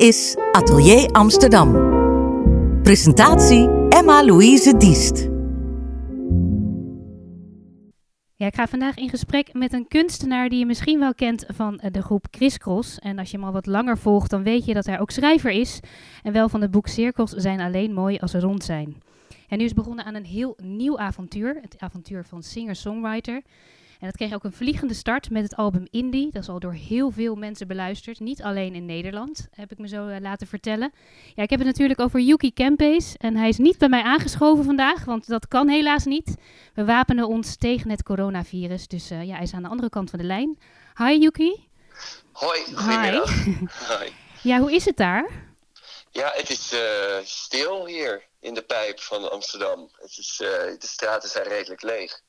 is Atelier Amsterdam. Presentatie Emma-Louise Diest. Ja, ik ga vandaag in gesprek met een kunstenaar die je misschien wel kent van eh, de groep Kriskros. En als je hem al wat langer volgt, dan weet je dat hij ook schrijver is. En wel van het boek Cirkels zijn alleen mooi als ze rond zijn. En nu is begonnen aan een heel nieuw avontuur. Het avontuur van singer-songwriter. En dat kreeg ook een vliegende start met het album Indie. Dat is al door heel veel mensen beluisterd. Niet alleen in Nederland, heb ik me zo eh, laten vertellen. Ja, ik heb het natuurlijk over Yuki Kempees. En hij is niet bij mij aangeschoven vandaag, want dat kan helaas niet. We wapenen ons tegen het coronavirus. Dus uh, ja, hij is aan de andere kant van de lijn. Hi Yuki. Hoi, goedemiddag. Hi. Ja, hoe is het daar? Ja, het is uh, stil hier in de pijp van Amsterdam. Het is, de straten zijn redelijk leeg.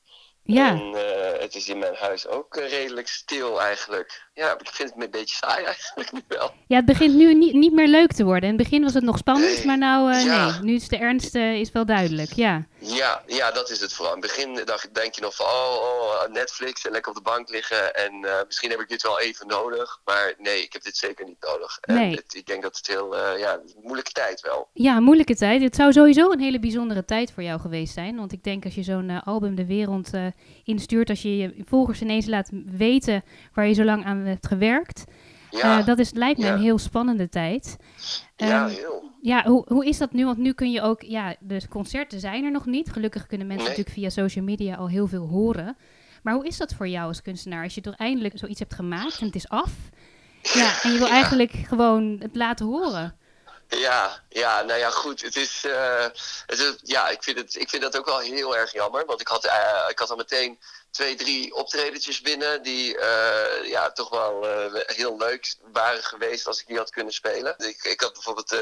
Ja. En uh, het is in mijn huis ook uh, redelijk stil eigenlijk. Ja, ik vind het een beetje saai eigenlijk nu wel. Ja, het begint nu niet, niet meer leuk te worden. In het begin was het nog spannend, nee. maar nou uh, ja. nee. Nu is de ernst is wel duidelijk, ja. Ja, ja, dat is het vooral. In het begin dacht, denk je nog van, oh, oh, Netflix en lekker op de bank liggen. En misschien heb ik dit wel even nodig. Maar nee, ik heb dit zeker niet nodig. Nee. En het, ik denk dat het heel, ja, moeilijke tijd wel. Ja, moeilijke tijd. Het zou sowieso een hele bijzondere tijd voor jou geweest zijn. Want ik denk als je zo'n album de wereld instuurt, als je je volgers ineens laat weten waar je zo lang aan hebt gewerkt. Ja, uh, dat is, lijkt me ja. een heel spannende tijd. Ja, Um, heel. Ja, hoe, hoe is dat nu? Want nu kun je ook, ja, de concerten zijn er nog niet. Gelukkig kunnen mensen Nee. natuurlijk via social media al heel veel horen. Maar hoe is dat voor jou als kunstenaar? Als je toch eindelijk zoiets hebt gemaakt en het is af. Ja, en je wil Ja. eigenlijk gewoon het laten horen. Ja, ja, nou ja, goed. Het is, eh, het is ja, ik vind, het, ik vind dat ook wel heel erg jammer. Want ik had, eh, ik had al meteen twee, drie optredetjes binnen die eh, ja, toch wel eh, heel leuk waren geweest als ik die had kunnen spelen. Ik, ik had bijvoorbeeld eh,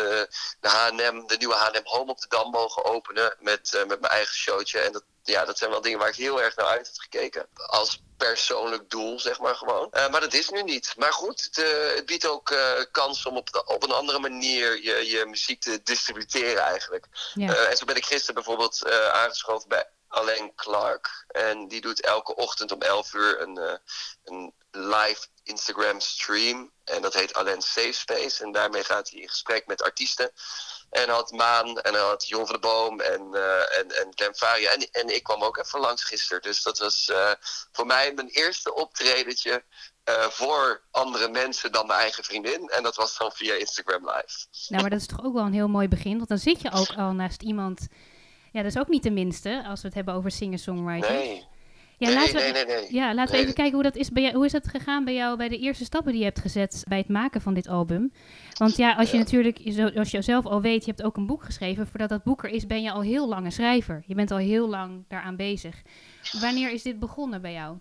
de H&M, de nieuwe H&M Home op de Dam mogen openen met, met mijn eigen showtje. En dat, ja, dat zijn wel dingen waar ik heel erg naar uit heb gekeken. Als persoonlijk doel, zeg maar gewoon. Maar dat is nu niet. Maar goed, het, het biedt ook kans om op, de- op een andere manier je, je muziek te distributeren eigenlijk. Ja. En zo ben ik gisteren bijvoorbeeld aangeschoven bij Alain Clark. En die doet elke ochtend om 11 uur een, eh, een live Instagram stream. En dat heet Alain Safe Space. En daarmee gaat hij in gesprek met artiesten. En had Maan en had Jon van de Boom en, eh en, en Faria. En, en ik kwam ook even langs gisteren. Dus dat was eh, voor mij mijn eerste optredentje voor andere mensen dan mijn eigen vriendin. En dat was dan via Instagram Live. Nou, maar dat is toch ook wel een heel mooi begin. Want dan zit je ook al naast iemand... Ja, dat is ook niet de minste, als we het hebben over singer-songwriters. Nee, Ja, nee, laten we, nee, nee. Ja, laten we even kijken hoe dat is bij jou. Hoe is dat gegaan bij jou bij de eerste stappen die je hebt gezet bij het maken van dit album? Want ja, als je Ja. natuurlijk, zo- als je zelf al weet, je hebt ook een boek geschreven. Voordat dat boek er is, ben je al heel lang een schrijver. Je bent al heel lang daaraan bezig. Wanneer is dit begonnen bij jou?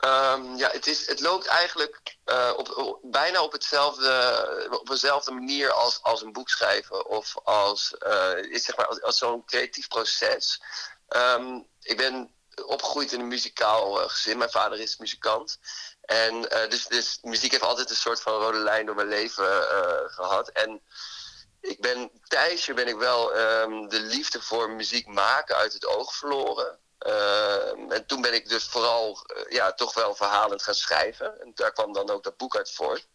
Ehm, ja, het, is, het loopt eigenlijk eh, op, bijna op, hetzelfde, op dezelfde manier als, als een boek schrijven. Of als, eh, is zeg maar, als, zo'n creatief proces. Ehm, ik ben opgegroeid in een muzikaal eh, gezin. Mijn vader is muzikant. En dus, dus muziek heeft altijd een soort van rode lijn door mijn leven eh, gehad. En ik ben, tijdje ben ik wel ehm, de liefde voor muziek maken uit het oog verloren. Ehm, en toen ben ik dus vooral eh, ja, toch wel verhalend gaan schrijven. En daar kwam dan ook dat boek uit voort.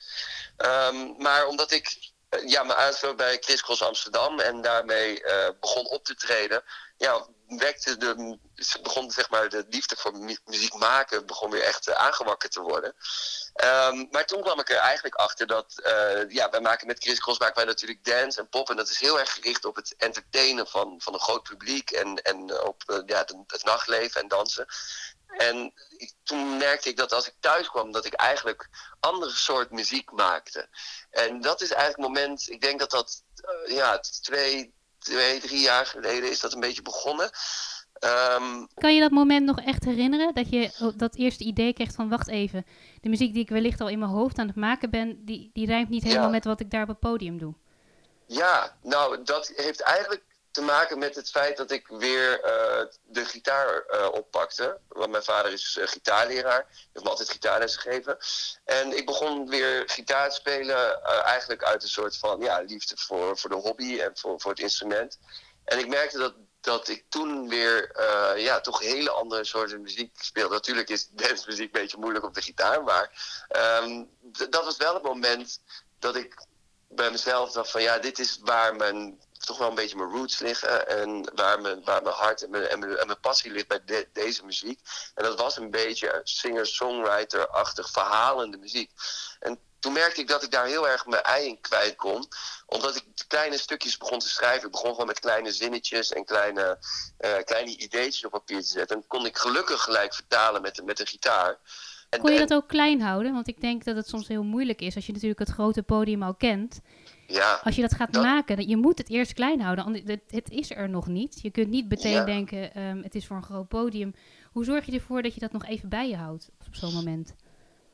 Ehm, maar omdat ik eh, ja, me bij Chris Cross Amsterdam en daarmee eh, begon op te treden, ja, wekte de, begon zeg maar de liefde voor mu- muziek maken begon weer echt eh, aangewakkerd te worden. Ehm, maar toen kwam ik er eigenlijk achter dat, eh, ja, wij maken met Chris Cross maken wij natuurlijk dance en pop. En dat is heel erg gericht op het entertainen van, van een groot publiek en, en op eh, ja, het nachtleven en dansen. En ik- toen merkte ik dat als ik thuis kwam, dat ik eigenlijk andere soort muziek maakte. En dat is eigenlijk het moment, ik denk dat dat eh, ja, twee, twee, drie jaar geleden is dat een beetje begonnen. Ehm, Kan je dat moment nog echt herinneren? Dat je dat eerste idee kreeg van, wacht even. De muziek die ik wellicht al in mijn hoofd aan het maken ben, die, die rijmt niet helemaal Ja. met wat ik daar op het podium doe. Ja, nou, dat heeft eigenlijk te maken met het feit dat ik weer eh, de gitaar eh, oppakte. Want mijn vader is eh, gitaarleraar. Heeft me altijd gitaarles gegeven. En ik begon weer gitaar te spelen eigenlijk uit een soort van ja, liefde voor, voor de hobby en voor, voor het instrument. En ik merkte dat, dat ik toen weer ja, toch hele andere soorten muziek speelde. Natuurlijk is dancemuziek een beetje moeilijk op de gitaar, maar ehm, dat was wel het moment dat ik bij mezelf dacht van ja, dit is waar mijn toch wel een beetje mijn roots liggen. En waar mijn, waar mijn hart en mijn, en mijn, en mijn passie ligt bij deze muziek. En dat was een beetje singer-songwriter-achtig verhalende muziek. En toen merkte ik dat ik daar heel erg mijn ei in kwijt kon. Omdat ik kleine stukjes begon te schrijven. Ik begon gewoon met kleine zinnetjes en kleine, uh, kleine ideetjes op papier te zetten. En kon ik gelukkig gelijk vertalen met, met de gitaar. En, kon je dat ook klein houden? Want ik denk dat het soms heel moeilijk is als je natuurlijk het grote podium al kent. Ja, als je dat gaat maken, je moet het eerst klein houden. Het, het is er nog niet. Je kunt niet meteen denken, um, het is voor een groot podium. Hoe zorg je ervoor dat je dat nog even bij je houdt op zo'n moment?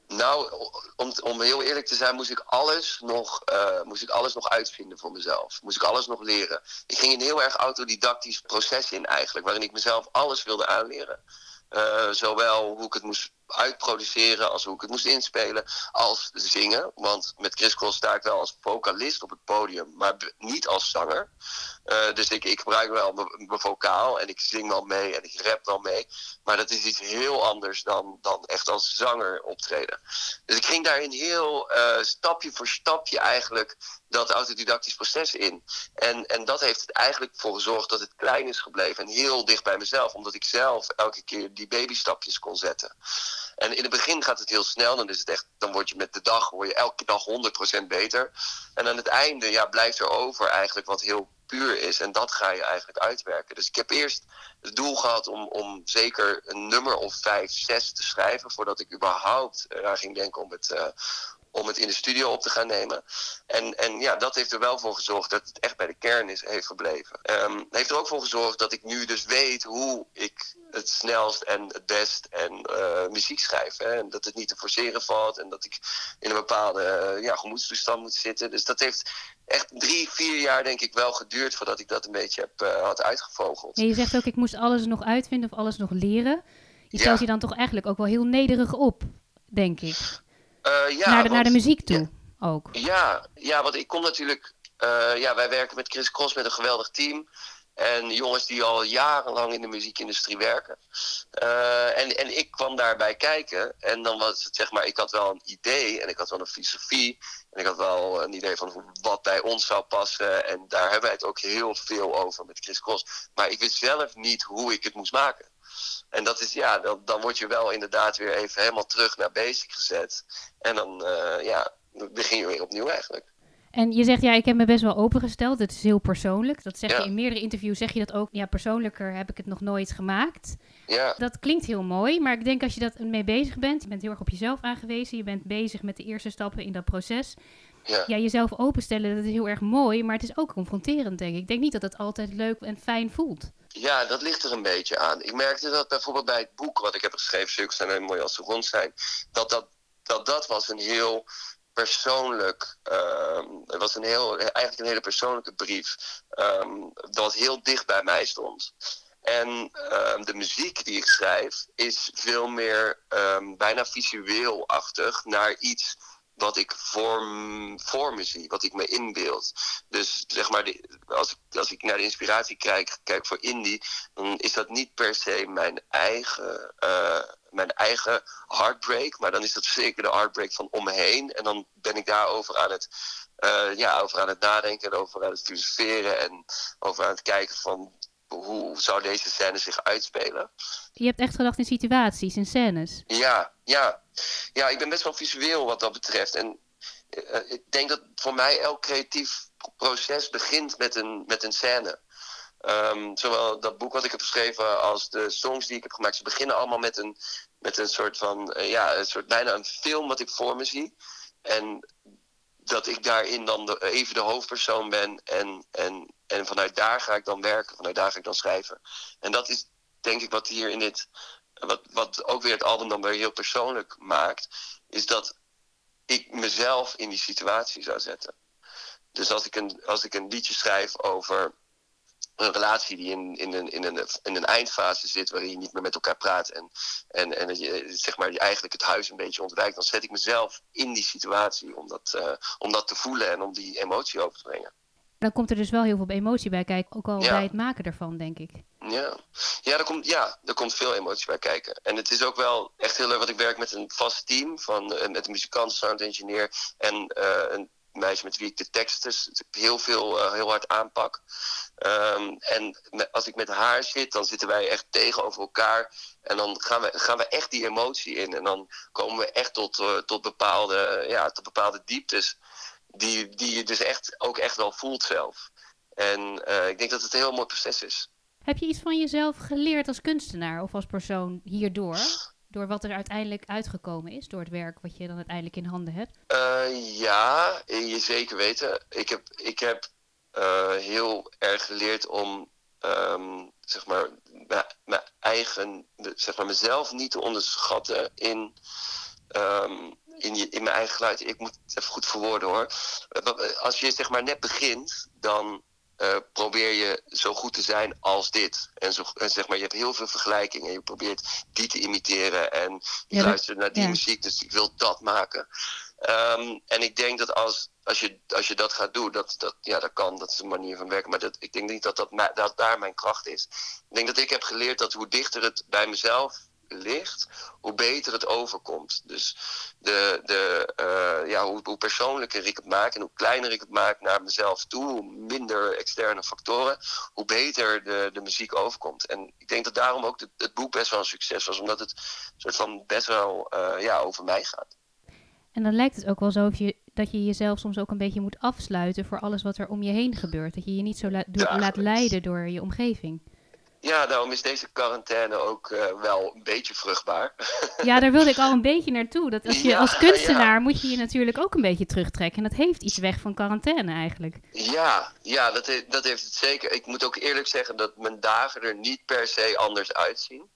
Nou, om, om heel eerlijk te zijn, moest ik, alles nog, uh, moest ik alles nog uitvinden voor mezelf. Moest ik alles nog leren. Ik ging een heel erg autodidactisch proces in eigenlijk, waarin ik mezelf alles wilde aanleren. Uh, zowel hoe ik het moest uitproduceren, als hoe ik het moest inspelen, als zingen. Want met Chris Cross sta ik wel als vocalist op het podium, maar niet als zanger. Uh, dus ik, ik gebruik wel mijn vocaal en ik zing wel mee en ik rap wel mee. Maar dat is iets heel anders dan, dan echt als zanger optreden. Dus ik ging daarin heel uh, stapje voor stapje eigenlijk dat autodidactisch proces in. En, en dat heeft er eigenlijk voor gezorgd dat het klein is gebleven en heel dicht bij mezelf. Omdat ik zelf elke keer die babystapjes kon zetten. En in het begin gaat het heel snel. Dan is het echt, dan word je met de dag, word je elke dag 100% beter. En aan het einde ja, blijft er over eigenlijk wat heel puur is. En dat ga je eigenlijk uitwerken. Dus ik heb eerst het doel gehad om, om zeker een nummer of vijf, zes te schrijven. Voordat ik überhaupt eraan ging denken om het, uh, om het in de studio op te gaan nemen. En, en ja, dat heeft er wel voor gezorgd dat het echt bij de kern is, heeft gebleven. Um, heeft er ook voor gezorgd dat ik nu dus weet hoe ik het snelst en het best en uh, muziek schrijf. Hè? En dat het niet te forceren valt en dat ik in een bepaalde uh, ja, gemoedstoestand moet zitten. Dus dat heeft echt drie, vier jaar denk ik wel geduurd voordat ik dat een beetje heb, uh, had uitgevogeld. En je zegt ook, ik moest alles nog uitvinden of alles nog leren. Je stelt ja. je dan toch eigenlijk ook wel heel nederig op, denk ik. Uh, ja, naar, de, want, naar de muziek toe ja, ook. Ja, ja, want ik kom natuurlijk. Uh, ja, wij werken met Chris Cross met een geweldig team. En jongens die al jarenlang in de muziekindustrie werken. Uh, en, en ik kwam daarbij kijken. En dan was het zeg maar, ik had wel een idee en ik had wel een filosofie. En ik had wel een idee van wat bij ons zou passen. En daar hebben wij het ook heel veel over met Chris Cross. Maar ik wist zelf niet hoe ik het moest maken. En dat is, ja, dan, dan word je wel inderdaad weer even helemaal terug naar basic gezet. En dan, uh, ja, begin je weer opnieuw eigenlijk. En je zegt, ja, ik heb me best wel opengesteld. Het is heel persoonlijk. Dat zeg ja. je in meerdere interviews, zeg je dat ook. Ja, persoonlijker heb ik het nog nooit gemaakt. Ja. Dat klinkt heel mooi, maar ik denk als je dat mee bezig bent, je bent heel erg op jezelf aangewezen, je bent bezig met de eerste stappen in dat proces. Ja. ja, jezelf openstellen, dat is heel erg mooi, maar het is ook confronterend, denk ik. Ik denk niet dat het altijd leuk en fijn voelt. Ja, dat ligt er een beetje aan. Ik merkte dat bijvoorbeeld bij het boek wat ik heb geschreven, Cirkels zijn en mooi als ze rond zijn, dat dat, dat dat was een heel persoonlijk, um, het was een heel, eigenlijk een hele persoonlijke brief, um, dat heel dicht bij mij stond. En um, de muziek die ik schrijf is veel meer bijna visueel-achtig naar iets wat ik voor, voor me zie, wat ik me inbeeld. Dus zeg maar, die, als, ik, als ik naar de inspiratie kijk, kijk voor indie, dan is dat niet per se mijn eigen, uh, mijn eigen heartbreak, maar dan is dat zeker de heartbreak van om me heen. En dan ben ik daarover aan het, uh, ja, over aan het nadenken en over aan het filosoferen en over aan het kijken van hoe zou deze scène zich uitspelen. Je hebt echt gedacht in situaties, in scènes. Ja, ja. Ja, ik ben best wel visueel wat dat betreft. En uh, ik denk dat voor mij elk creatief proces begint met een, met een scène. Um, zowel dat boek wat ik heb geschreven als de songs die ik heb gemaakt, ze beginnen allemaal met een, met een soort van, uh, ja, een soort bijna een film wat ik voor me zie. En dat ik daarin dan de, even de hoofdpersoon ben en, en, en vanuit daar ga ik dan werken, vanuit daar ga ik dan schrijven. En dat is denk ik wat hier in dit, wat, wat ook weer het album dan weer heel persoonlijk maakt, is dat ik mezelf in die situatie zou zetten. Dus als ik een, als ik een liedje schrijf over een relatie die in, in, een, in, een, in een eindfase zit waarin je niet meer met elkaar praat en, en, en je, zeg maar, je eigenlijk het huis een beetje ontwijkt, dan zet ik mezelf in die situatie om dat, uh, om dat te voelen en om die emotie over te brengen. Dan komt er dus wel heel veel emotie bij kijken, ook al ja. bij het maken ervan, denk ik. Ja, ja, er komt, ja, er komt veel emotie bij kijken. En het is ook wel echt heel leuk, want ik werk met een vast team van uh, met een muzikant, sound engineer en uh, een meisje met wie ik de teksten heel veel, heel hard aanpak. Ehm, en als ik met haar zit, dan zitten wij echt tegenover elkaar. En dan gaan we, gaan we echt die emotie in. En dan komen we echt tot, tot, bepaalde, ja, tot bepaalde dieptes. Die, die je dus echt, ook echt wel voelt zelf. En ik denk dat het een heel mooi proces is. Heb je iets van jezelf geleerd als kunstenaar of als persoon hierdoor? Door wat er uiteindelijk uitgekomen is, door het werk wat je dan uiteindelijk in handen hebt? Uh, ja, je zeker weten. Ik heb, ik heb uh, heel erg geleerd om um, zeg maar, mijn eigen, zeg maar, mezelf niet te onderschatten in, um, in, je, in mijn eigen geluid. Ik moet het even goed verwoorden hoor. Als je zeg maar net begint, dan uh, probeer je zo goed te zijn als dit. En, zo, en zeg maar, je hebt heel veel vergelijkingen. Je probeert die te imiteren. En je ja, luistert naar die muziek, dus ik wil dat maken. Um, en ik denk dat als, als, je, als je dat gaat doen, dat, dat, ja, dat kan, dat is een manier van werken. Maar dat, ik denk niet dat, dat, dat daar mijn kracht is. Ik denk dat ik heb geleerd dat hoe dichter het bij mezelf ligt, hoe beter het overkomt. Dus de, de, uh, ja, hoe, hoe, persoonlijker ik het maak en hoe kleiner ik het maak naar mezelf toe, hoe minder externe factoren, hoe beter de, de muziek overkomt. En ik denk dat daarom ook het boek best wel een succes was, omdat het soort van best wel uh, ja, over mij gaat. En dan lijkt het ook wel zo of je, dat je jezelf soms ook een beetje moet afsluiten voor alles wat er om je heen gebeurt. Dat je je niet zo la laat leiden door je omgeving. Ja, daarom is deze quarantaine ook uh, wel een beetje vruchtbaar. Ja, daar wilde ik al een beetje naartoe. Dat als, je, ja, als kunstenaar ja. moet je je natuurlijk ook een beetje terugtrekken. En dat heeft iets weg van quarantaine eigenlijk. Ja, ja dat, he dat heeft het zeker. Ik moet ook eerlijk zeggen dat mijn dagen er niet per se anders uitzien.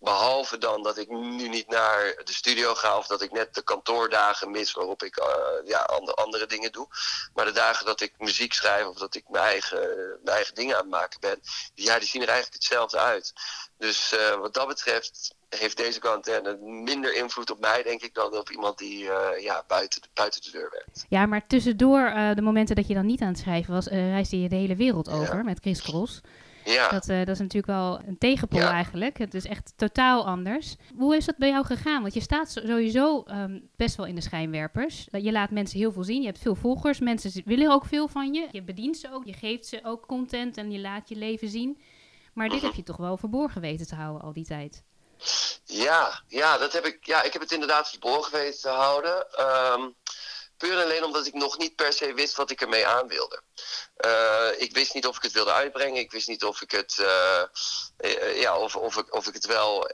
Behalve dan dat ik nu niet naar de studio ga of dat ik net de kantoordagen mis waarop ik uh, ja, andere, andere dingen doe. Maar de dagen dat ik muziek schrijf of dat ik mijn eigen, mijn eigen dingen aan het maken ben, ja, die zien er eigenlijk hetzelfde uit. Dus uh, wat dat betreft heeft deze quarantaine minder invloed op mij, denk ik, dan op iemand die uh, ja, buiten, de, buiten de deur werkt. Ja, maar tussendoor, de momenten dat je dan niet aan het schrijven was, reisde je de hele wereld over ja. met Chris Cross. Ja. Dat, uh, dat is natuurlijk wel een tegenpol ja. eigenlijk. Het is echt totaal anders. Hoe is dat bij jou gegaan? Want je staat sowieso um, best wel in de schijnwerpers. Je laat mensen heel veel zien. Je hebt veel volgers. Mensen willen ook veel van je. Je bedient ze ook. Je geeft ze ook content en je laat je leven zien. Maar dit -huh. heb je toch wel verborgen weten te houden al die tijd. Ja, ja, dat heb ik, ja ik heb het inderdaad verborgen weten te houden. Um, Puur en alleen omdat ik nog niet per se wist wat ik ermee aan wilde. Uh, ik wist niet of ik het wilde uitbrengen. Ik wist niet of ik het, uh, uh, ja, of, of, ik, of ik het wel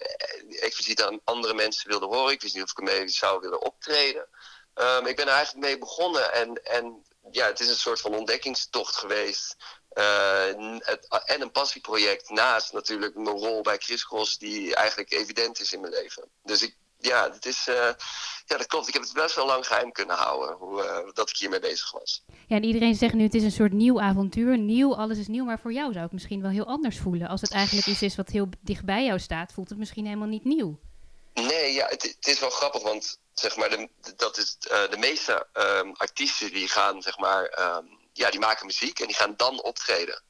expliciet aan andere mensen wilde horen. Ik wist niet of ik ermee zou willen optreden. Um, ik ben er eigenlijk mee begonnen en, en ja, het is een soort van ontdekkingstocht geweest. En een passieproject naast natuurlijk mijn rol bij Chris die eigenlijk evident is in mijn leven. Dus ik, ja, het is, uh, ja, dat klopt. Ik heb het best wel lang geheim kunnen houden hoe, uh, dat ik hiermee bezig was. Ja, en iedereen zegt nu het is een soort nieuw avontuur. Nieuw, alles is nieuw. Maar voor jou zou het misschien wel heel anders voelen. Als het eigenlijk iets is wat heel dicht bij jou staat, voelt het misschien helemaal niet nieuw. Nee, ja, het, het is wel grappig, want zeg maar, de, dat is, uh, de meeste um, artiesten die gaan, zeg maar, um, ja, die maken muziek en die gaan dan optreden.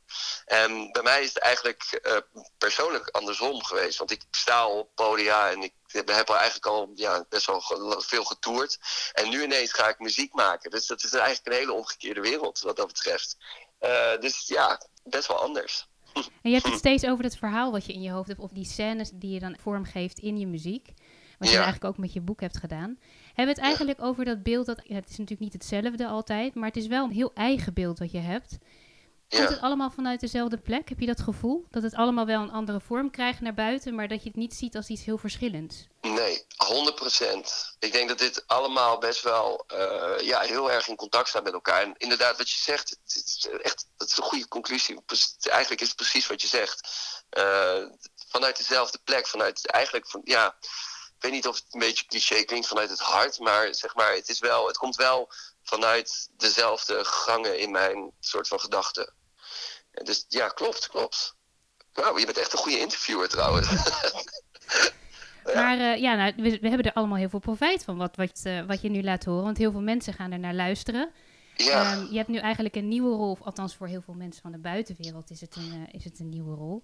En bij mij is het eigenlijk uh, persoonlijk andersom geweest. Want ik sta op podia en ik heb al eigenlijk al ja, best wel veel getoerd. En nu ineens ga ik muziek maken. Dus dat is eigenlijk een hele omgekeerde wereld wat dat betreft. Uh, dus ja, best wel anders. En je hebt het steeds over het verhaal wat je in je hoofd hebt, of die scènes die je dan vormgeeft in je muziek. Wat je ja. eigenlijk ook met je boek hebt gedaan. Hebben we het eigenlijk over dat beeld dat. Het is natuurlijk niet hetzelfde altijd, maar het is wel een heel eigen beeld wat je hebt. Komt ja. het allemaal vanuit dezelfde plek? Heb je dat gevoel? Dat het allemaal wel een andere vorm krijgt naar buiten, maar dat je het niet ziet als iets heel verschillends? Nee, 100%. Ik denk dat dit allemaal best wel uh, ja, heel erg in contact staat met elkaar. En inderdaad, wat je zegt, het is echt, dat is een goede conclusie. Eigenlijk is het precies wat je zegt. Uh, vanuit dezelfde plek, vanuit eigenlijk van, ja, ik weet niet of het een beetje cliché klinkt vanuit het hart, maar zeg maar, het, is wel, het komt wel vanuit dezelfde gangen in mijn soort van gedachten. Dus ja, klopt, klopt. Wauw, je bent echt een goede interviewer trouwens. ja. Maar uh, ja, nou, we, we, hebben er allemaal heel veel profijt van wat, wat, uh, wat je nu laat horen. Want heel veel mensen gaan er naar luisteren. Ja. Um, je hebt nu eigenlijk een nieuwe rol, of althans voor heel veel mensen van de buitenwereld is het een, uh, is het een nieuwe rol.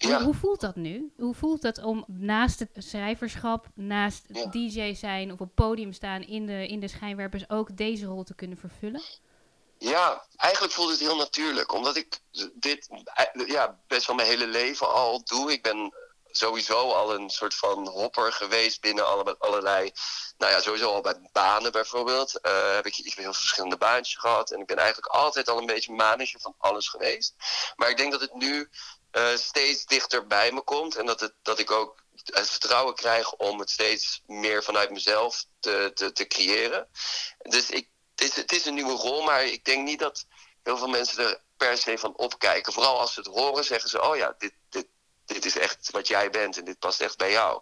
Hoe, hoe, voelt dat nu? Hoe voelt dat om naast het schrijverschap, naast DJ zijn of op podium staan in de, in de schijnwerpers ook deze rol te kunnen vervullen? Ja, eigenlijk voelt het heel natuurlijk. Omdat ik dit ja, best wel mijn hele leven al doe. Ik ben sowieso al een soort van hopper geweest binnen alle, allerlei. Nou ja, sowieso al bij banen bijvoorbeeld. Uh, heb ik, ik heel verschillende baantjes gehad. En ik ben eigenlijk altijd al een beetje manager van alles geweest. Maar ik denk dat het nu uh, steeds dichter bij me komt. En dat, het, dat ik ook het vertrouwen krijg om het steeds meer vanuit mezelf te, te, te creëren. Dus ik, het, is, het is een nieuwe rol, maar ik denk niet dat heel veel mensen er per se van opkijken. Vooral als ze het horen, zeggen ze: Oh ja, dit, dit, dit is echt wat jij bent en dit past echt bij jou.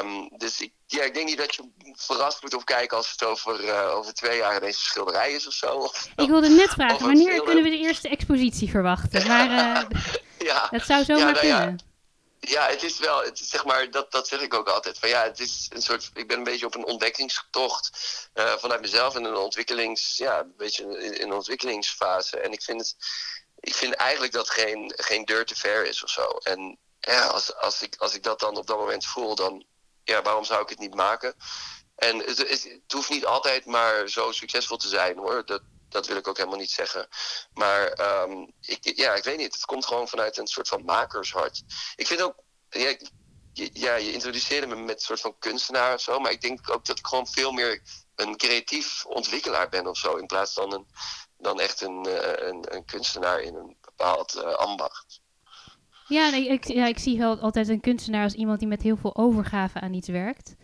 Um, dus ik, ja, ik denk niet dat je verrast moet opkijken als het over, uh, over twee jaar ineens een schilderij is of zo. Of, ik wilde net vragen, wanneer kunnen we de eerste expositie verwachten? Maar uh, ja. dat zou zomaar ja, nou, kunnen. Ja. het is wel, het is, zeg maar, dat, dat zeg ik ook altijd. Van ja, het is een soort, ik ben een beetje op een ontdekkingstocht uh, vanuit mezelf in een ontwikkelings, ja, een beetje in, in een ontwikkelingsfase. En ik vind het, ik vind eigenlijk dat geen, geen deur te ver is of zo. En ja, als, als, ik, als ik dat dan op dat moment voel, dan ja, waarom zou ik het niet maken? En het, het, het hoeft niet altijd maar zo succesvol te zijn hoor. Dat, dat wil ik ook helemaal niet zeggen. Maar um, ik, ja, ik weet niet. Het komt gewoon vanuit een soort van makershart. Ik vind ook. Ja, ja, je introduceerde me met een soort van kunstenaar of zo. Maar ik denk ook dat ik gewoon veel meer een creatief ontwikkelaar ben of zo. In plaats van een, dan echt een, uh, een, kunstenaar in een bepaald uh, ambacht. Ja, nee, ik, ja, ik zie altijd een kunstenaar als iemand die met heel veel overgave aan iets werkt.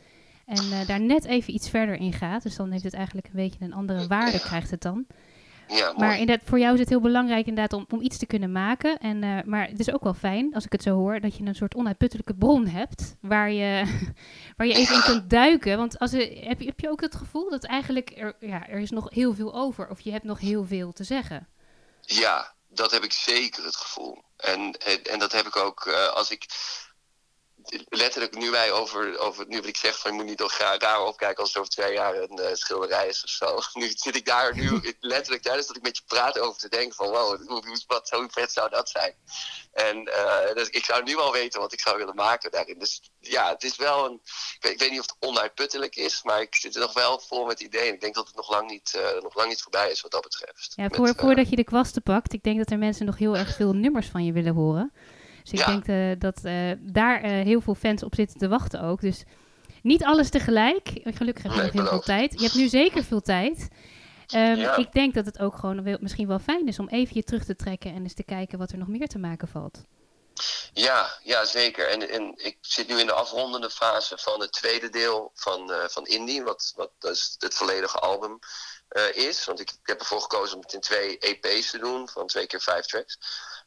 En uh, daar net even iets verder in gaat. Dus dan heeft het eigenlijk een beetje een andere waarde, krijgt het dan. Ja, maar inderdaad, voor jou is het heel belangrijk inderdaad om, om iets te kunnen maken. En, uh, maar het is ook wel fijn, als ik het zo hoor, dat je een soort onuitputtelijke bron hebt. Waar je, waar je even in kunt duiken. Want als er, heb, je, heb je ook het gevoel dat eigenlijk er, ja, er is nog heel veel over. Of je hebt nog heel veel te zeggen. Ja, dat heb ik zeker het gevoel. En, en, en dat heb ik ook uh, als ik letterlijk nu wij over, over nu wat ik zeg van je moet niet toch raar opkijken als het over twee jaar een uh, schilderij is of zo. Nu zit ik daar nu letterlijk tijdens dat ik met je praat over te denken van wow, wat zo vet zou dat zijn. En uh, dus ik zou nu al weten wat ik zou willen maken daarin. Dus ja, het is wel een, ik weet, ik weet niet of het onuitputtelijk is, maar ik zit er nog wel vol met ideeën. Ik denk dat het nog lang niet, uh, nog lang niet voorbij is wat dat betreft. Ja, voor, met, voordat je de kwasten pakt, ik denk dat er mensen nog heel erg veel nummers van je willen horen. Dus ik denk uh, dat uh, daar uh, heel veel fans op zitten te wachten ook. Dus niet alles tegelijk. Gelukkig heb je nog heel veel tijd. Je hebt nu zeker veel tijd. Um, ja. Ik denk dat het ook gewoon misschien wel fijn is om even je terug te trekken en eens te kijken wat er nog meer te maken valt. Ja, ja zeker. En, en ik zit nu in de afrondende fase van het tweede deel van, uh, van Indie, wat, wat dus het volledige album uh, is. Want ik, ik, heb ervoor gekozen om het in twee EP's te doen, van twee keer vijf tracks.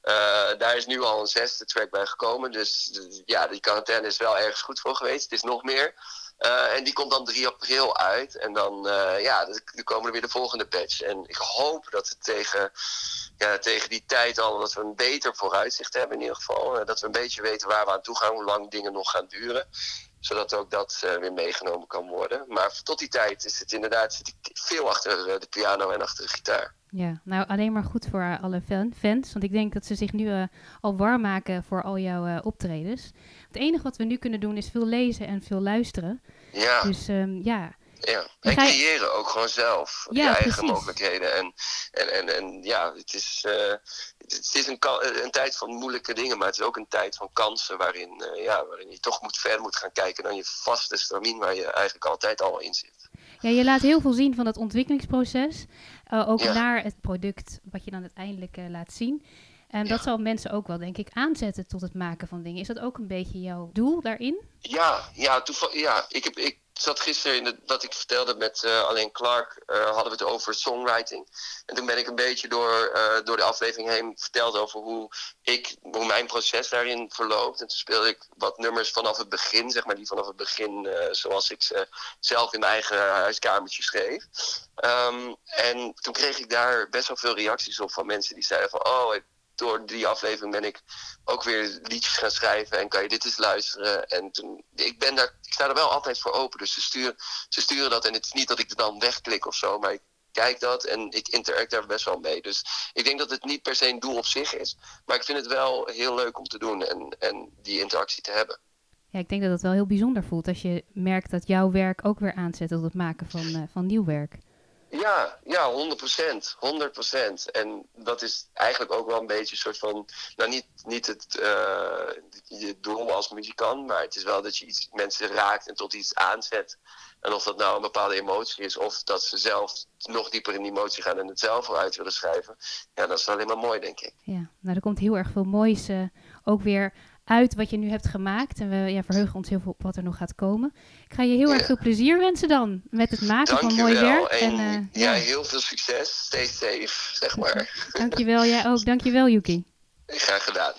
Uh, daar is nu al een zesde track bij gekomen. Dus ja, die quarantaine is wel ergens goed voor geweest. Het is nog meer. Uh, en die komt dan 3 april uit. En dan, uh, ja, komen er weer de volgende patch. En ik hoop dat we tegen, ja, tegen die tijd al dat we een beter vooruitzicht hebben in ieder geval. dat we een beetje weten waar we aan toe gaan, hoe lang dingen nog gaan duren zodat ook dat uh, weer meegenomen kan worden. Maar tot die tijd is het inderdaad zit ik veel achter uh, de piano en achter de gitaar. Ja, nou alleen maar goed voor alle fan, fans. Want ik denk dat ze zich nu uh, al warm maken voor al jouw optredens. Het enige wat we nu kunnen doen is veel lezen en veel luisteren. Ja. Dus um, ja, ja, en creëren ook gewoon zelf. Ja, je eigen precies. mogelijkheden. En, en, en, en ja, het is, uh, het is een, een, tijd van moeilijke dingen, maar het is ook een tijd van kansen waarin, uh, ja, waarin je toch moet verder moet gaan kijken dan je vaste stramien waar je eigenlijk altijd al in zit. Ja, je laat heel veel zien van het ontwikkelingsproces, uh, ook ja. naar het product wat je dan uiteindelijk laat zien. En dat ja. zal mensen ook wel, denk ik, aanzetten tot het maken van dingen. Is dat ook een beetje jouw doel daarin? Ja, ja, ja ik, heb, ik zat gisteren in het, wat ik vertelde met uh, Alleen Clark, uh, hadden we het over songwriting. En toen ben ik een beetje door, uh, door de aflevering heen verteld over hoe, ik, hoe mijn proces daarin verloopt. En toen speelde ik wat nummers vanaf het begin, zeg maar, die vanaf het begin zoals ik ze zelf in mijn eigen huiskamertje schreef. Um, en toen kreeg ik daar best wel veel reacties op van mensen die zeiden van, oh, door die aflevering ben ik ook weer liedjes gaan schrijven en kan je dit eens luisteren. En toen, ik, ben daar, ik sta er wel altijd voor open, dus ze sturen, ze sturen dat en het is niet dat ik er dan wegklik of zo, maar ik, kijk dat en ik interact daar best wel mee. Dus ik denk dat het niet per se een doel op zich is. Maar ik vind het wel heel leuk om te doen en, en die interactie te hebben. Ja, ik denk dat het wel heel bijzonder voelt als je merkt dat jouw werk ook weer aanzet tot het maken van, uh, van nieuw werk. Ja, ja, 100 procent. 100 procent. En dat is eigenlijk ook wel een beetje een soort van. Nou, niet, niet het uh, je doel als muzikant, maar het is wel dat je iets mensen raakt en tot iets aanzet. En of dat nou een bepaalde emotie is, of dat ze zelf nog dieper in die emotie gaan en het zelf eruit willen schrijven. Ja, dat is alleen maar mooi, denk ik. Ja, nou, er komt heel erg veel moois uh, ook weer uit wat je nu hebt gemaakt. En we ja, verheugen ons heel veel op wat er nog gaat komen. Ik ga je heel erg veel plezier wensen dan met het maken van mooi werk. En, en uh, ja, heel veel succes. Stay safe, zeg maar. Dankjewel, jij ook. Dankjewel, Yuki. Graag gedaan.